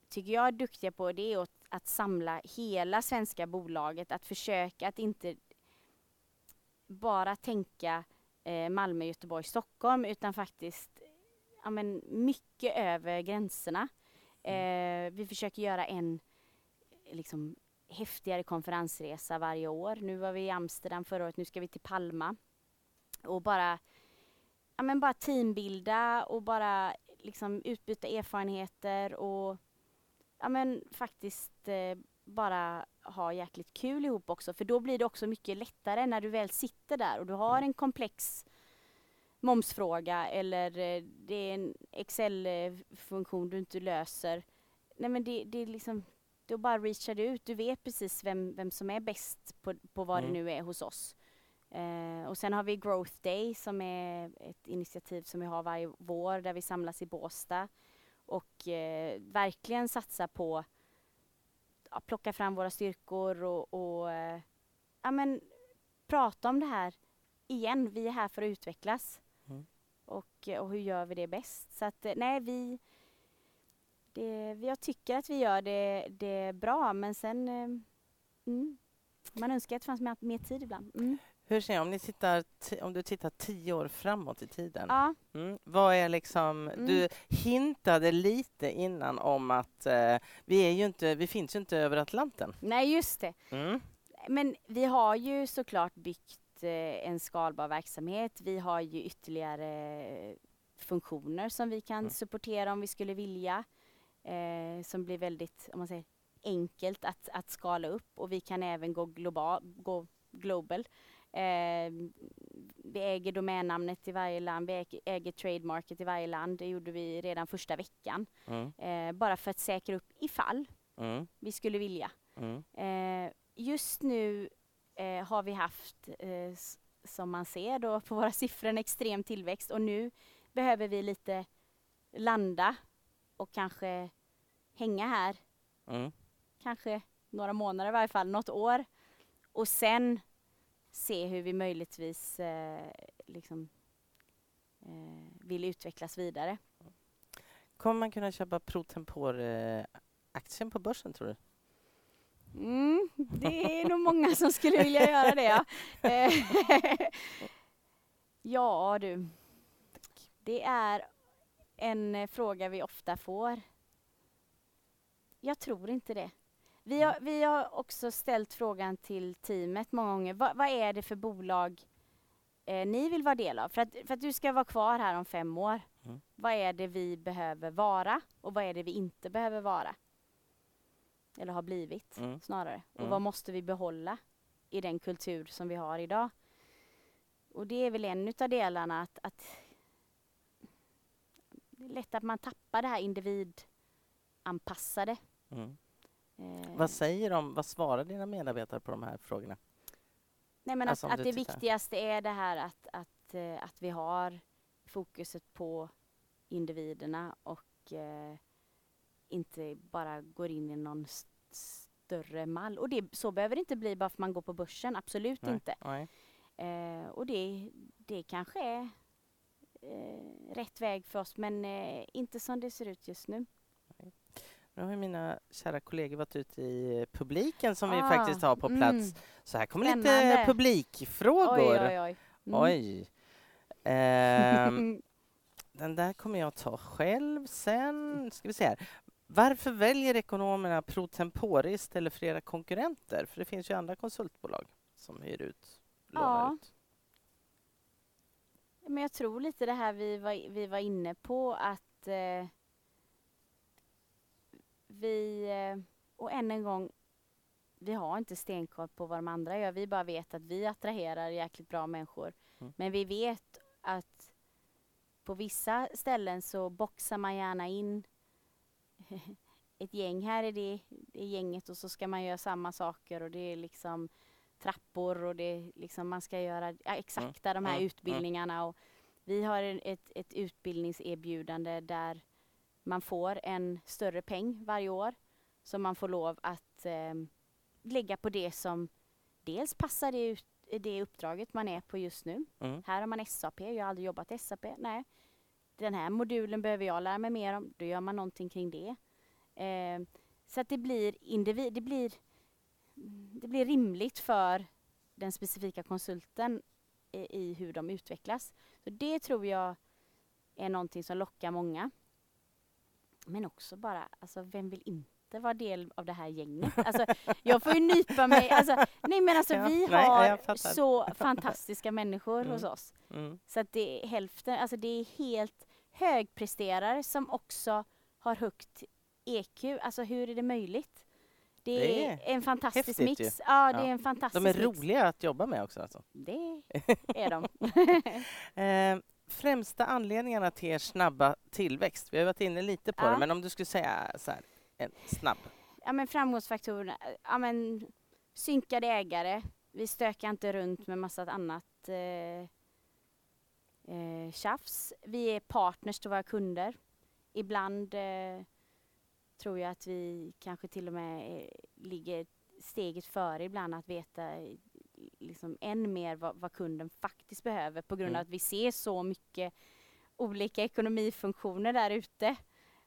tycker jag är duktiga på, det är att, att samla hela svenska bolaget, att försöka att inte bara tänka eh, Malmö, Göteborg, Stockholm, utan faktiskt ja, men mycket över gränserna. Eh, vi försöker göra en liksom, häftigare konferensresa varje år. Nu var vi i Amsterdam förra året, nu ska vi till Palma. Och bara, ja, men bara teambilda och bara liksom, utbyta erfarenheter och ja, men, faktiskt eh, bara ha jäkligt kul ihop också. För då blir det också mycket lättare när du väl sitter där och du har en komplex momsfråga eller eh, det är en Excel-funktion du inte löser. Nej men det, det är liksom, då bara reachar du ut. Du vet precis vem, vem som är bäst på, på vad Mm. det nu är hos oss. Eh, och sen har vi Growth Day som är ett initiativ som vi har varje vår där vi samlas i Båstad och eh, verkligen satsar på ja, plocka fram våra styrkor och, och eh, ja, men, prata om det här igen. Vi är här för att utvecklas. Mm. Och, och hur gör vi det bäst? Så att eh, nej, vi, det, jag tycker att vi gör det, det bra men sen eh, mm, man önskar att det fanns mer, mer tid ibland. Mm. Hur ser jag, om, ni tittar, ti- om du tittar tio år framåt i tiden, Ja, mm, vad är liksom... Mm. Du hintade lite innan om att eh, vi, är ju inte, vi finns ju inte över Atlanten. nej just det. Mm. Men vi har ju såklart byggt eh, en skalbar verksamhet. Vi har ju ytterligare eh, funktioner som vi kan Mm. supportera om vi skulle vilja. Eh, som blir väldigt, om man säger, enkelt att, att skala upp och vi kan även gå, global, gå global. Eh, vi äger domännamnet i varje land, vi äger, äger trademarket i varje land. Det gjorde vi redan första veckan. Mm. Eh, bara för att säkra upp ifall Mm. vi skulle vilja. Mm. Eh, just nu eh, har vi haft, eh, som man ser då på våra siffror, en extrem tillväxt och nu behöver vi lite landa och kanske hänga här, Mm. kanske några månader i varje fall, något år och sen se hur vi möjligtvis eh, liksom, eh, vill utvecklas vidare. Kommer man kunna köpa Protempor-aktien på börsen, tror du? Mm, det är nog många som skulle vilja göra det. Ja, Eh, ja du. Det är en eh, fråga vi ofta får. Jag tror inte det. Vi har, vi har också ställt frågan till teamet många gånger. Vad, vad är det för bolag eh, ni vill vara del av? För att, för att du ska vara kvar här om fem år. Mm. Vad är det vi behöver vara och vad är det vi inte behöver vara? Eller har blivit Mm. snarare. Och Mm. vad måste vi behålla i den kultur som vi har idag? Och det är väl en utav delarna att, att det är lätt att man tappar det här individanpassade. Mm. Eh, Vad säger de, vad svarar dina medarbetare på de här frågorna? Nej men Alltså, att, att det tittar. viktigaste är det här att, att, eh, att vi har fokuset på individerna och eh, inte bara går in i någon st- större mall. Och det, så behöver det inte bli bara för att man går på börsen, absolut Nej. inte. Nej. Eh, och det, det kanske är eh, rätt väg för oss men eh, inte som det ser ut just nu. Nu har mina kära kollegor varit ute i publiken som vi Ah, faktiskt har på plats. mm. Så här kommer lite Spännande. publikfrågor. Oj, oj, oj. Mm. Oj. Ehm, den där kommer jag ta själv sen. Ska vi se här. Varför väljer ekonomerna Protempore istället för era konkurrenter? För det finns ju andra konsultbolag som hyr ut, lånar Ja. ut. Men jag tror lite det här vi var, vi var inne på att eh, vi, eh, och än en gång, vi har inte stenkoll på vad de andra gör. Vi bara vet att vi attraherar jäkligt bra människor. Mm. Men vi vet att på vissa ställen så boxar man gärna in ett gäng. Här är det, det gänget och så ska man göra samma saker och det är liksom trappor och det är liksom man ska göra exakta de här mm, mm. utbildningarna. Och vi har ett, ett utbildningserbjudande där man får en större peng varje år som man får lov att eh, lägga på det som dels passar det, ut, det uppdraget man är på just nu. Mm. Här har man SAP, jag har aldrig jobbat SAP. Nej, den här modulen behöver jag lära mig mer om. Då gör man någonting kring det. Eh, så att det blir individ, det blir, det blir rimligt för den specifika konsulten i, i hur de utvecklas. Så det tror jag är någonting som lockar många. Men också bara, alltså vem vill inte vara del av det här gänget? Alltså, jag får ju nypa mig. Alltså, nej men alltså Ja, vi nej, har så fantastiska människor Mm. hos oss. Mm. Så att det är hälften, alltså det är helt högpresterare som också har högt EQ. Alltså hur är det möjligt? Det Det är, en fantastisk häftigt ju. mix. Ja, det Ja. är en fantastisk De är mix. roliga att jobba med också. Alltså. Det är de. Eh, främsta anledningarna till er snabba tillväxt? Vi har varit inne lite på Ja. det, men om du skulle säga så här, en snabb. ja, men framgångsfaktorerna, ja, men synkade ägare, vi stökar inte runt med massa annat eh, eh, tjafs. Vi är partners till våra kunder. Ibland eh, tror jag att vi kanske till och med eh, ligger steget före ibland att veta liksom än mer vad, vad kunden faktiskt behöver på grund Mm. av att vi ser så mycket olika ekonomifunktioner där ute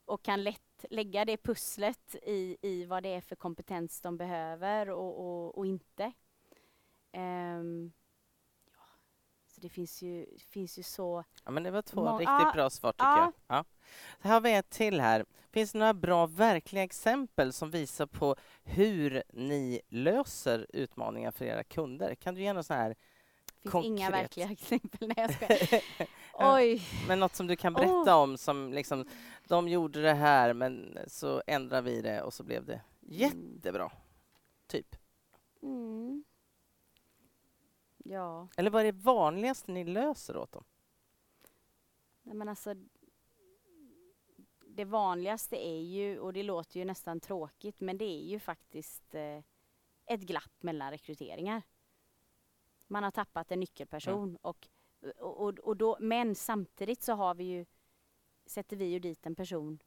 och kan lätt lägga det pusslet i, i vad det är för kompetens de behöver och, och, och inte. Ja. Så det finns ju, finns ju så... Ja, men det var två Må- riktigt bra svar tycker ja. jag. Ja. Så här har vi ett till här. Finns det några bra verkliga exempel som visar på hur ni löser utmaningar för era kunder? Kan du ge något sån här, Det finns inga Konkret. verkliga exempel. Nej, jag. Ja. Oj! men något som du kan berätta om som liksom, de gjorde det här men så ändrar vi det och så blev det jättebra. Typ. Mm. Ja, Eller vad är det vanligaste ni löser åt dem? nej, men alltså det vanligaste är ju, och det låter ju nästan tråkigt, men det är ju faktiskt eh, ett glapp mellan rekryteringar. Man har tappat en nyckelperson och, och, och, och då, men samtidigt så har vi ju, sätter vi ju dit en person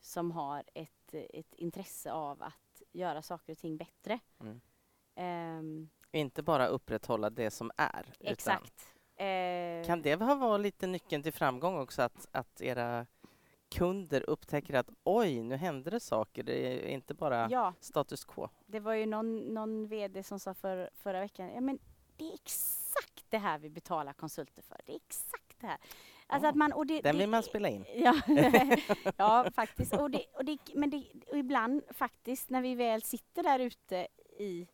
som har ett, ett intresse av att göra saker och ting bättre. Mm. Ehm, Inte bara upprätthålla det som är. exakt. Eh, Kan det ha varit lite nyckeln till framgång också att, att era kunder upptäcker att oj, nu händer det saker. Det är inte bara Ja, status quo. det var ju någon, någon VD som sa för, förra veckan, ja men det är exakt det här vi betalar konsulter för. Det är exakt det här. Alltså Ja, att man, och det, Den det, vill man spela in. Ja, ja faktiskt. Och det, och det, men det, och ibland faktiskt när vi väl sitter där ute i,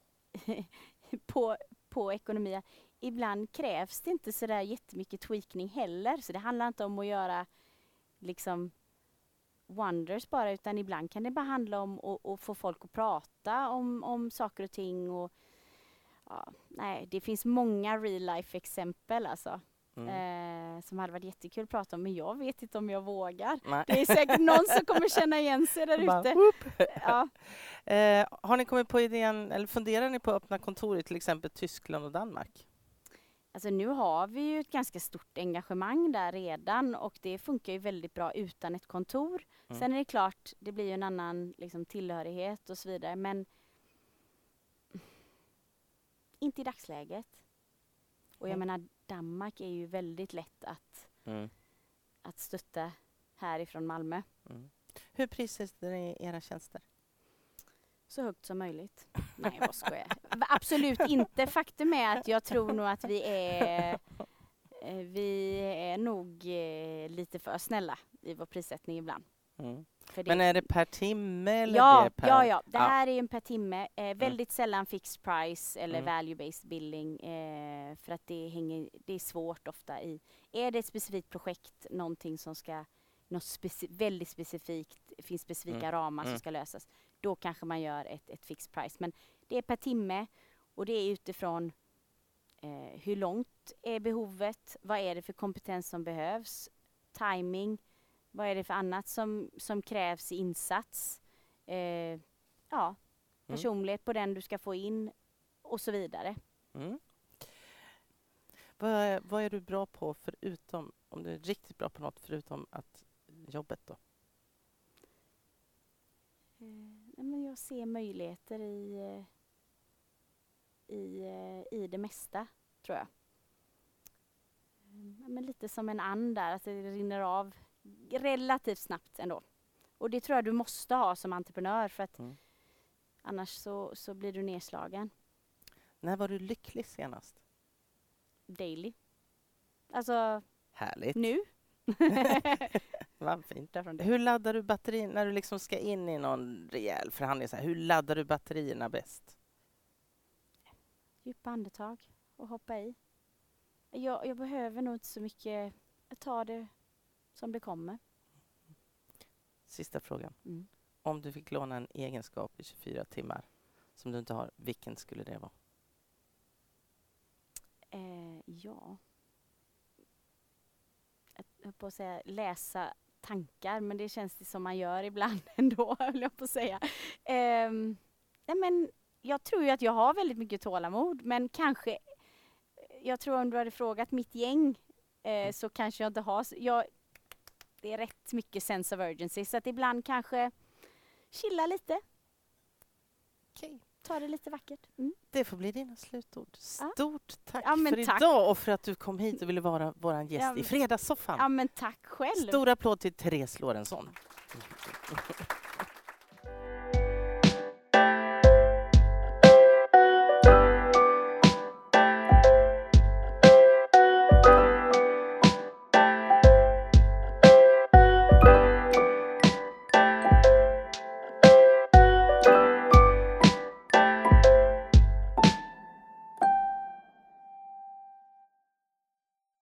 på, på ekonomi. ibland krävs det inte sådär jättemycket tweakning heller. Så det handlar inte om att göra liksom wonders bara, utan ibland kan det bara handla om att, att få folk att prata om, om saker och ting. Och, ja, nej, det finns många real life exempel alltså. Mm. Eh, som hade varit jättekul att prata om, men jag vet inte om jag vågar. Nej. Det är säkert någon som kommer känna igen sig där ute. Ja. Eh, har ni kommit på idén, eller funderar ni på att öppna kontor i till exempel Tyskland och Danmark? Alltså nu har vi ju ett ganska stort engagemang där redan och det funkar ju väldigt bra utan ett kontor. Mm. Sen är det klart, det blir ju en annan liksom, tillhörighet och så vidare, men inte i dagsläget. Och jag Nej. menar, Danmark är ju väldigt lätt att, Mm. att stötta härifrån Malmö. Mm. Hur prissätter ni era tjänster? Så högt som möjligt. Nej, jag bara skojar. Absolut inte. Faktum är att jag tror nog att vi är eh, vi är nog eh, lite för snälla i vår prissättning ibland. Mm. Men är det per timme eller ja, per... ja, ja. Det Ja. här är en per timme. Eh, väldigt sällan fixed price eller Mm. value-based billing. Eh, för att det, hänger, det är svårt ofta i... Är det ett specifikt projekt, någonting som ska... Något speci- väldigt specifikt, finns specifika Mm. ramar Mm. som ska lösas. Då kanske man gör ett, ett fixed price. Men det är per timme och det är utifrån eh, hur långt är behovet? Vad är det för kompetens som behövs? Timing. Vad är det för annat som, som krävs i insats? Eh, ja, Mm. personlighet på den du ska få in och så vidare. Mm. Vad, är- vad är du bra på förutom, om du är riktigt bra på något förutom att jobbet då? nej, men jag ser möjligheter i, eh, i, eh, i det mesta, tror jag. Mm, men lite som en and där, att det rinner av relativt snabbt ändå. Och det tror jag du måste ha som entreprenör för att mm. annars så, så blir du nedslagen. När var du lycklig senast? Daily. Alltså... Härligt. Nu. Vad fint. Hur laddar du batterierna när du liksom ska in i någon rejäl förhandling? Så här, hur laddar du batterierna bäst? Djupa andetag och hoppa i. Jag, jag behöver nog inte så mycket. Jag tar det som det kommer. Sista frågan. Mm. Om du fick låna en egenskap i 24 timmar som du inte har, vilken skulle det vara? Eh, ja. Jag höll på att säga läsa tankar, men det känns det som man gör ibland ändå, höll jag på att säga. Eh, nej men, jag tror ju att jag har väldigt mycket tålamod, men kanske... Jag tror om du hade frågat mitt gäng eh, mm. så kanske jag inte har... Jag, det är rätt mycket sense of urgency, så att ibland kanske chilla lite. Okay. Ta det lite vackert. Mm. Det får bli dina slutord. Stort tack ja, för tack. idag och för att du kom hit och ville vara vår gäst ja, i Fredagssoffan. Ja, men tack själv. Stor applåd till Therese Lorentzon.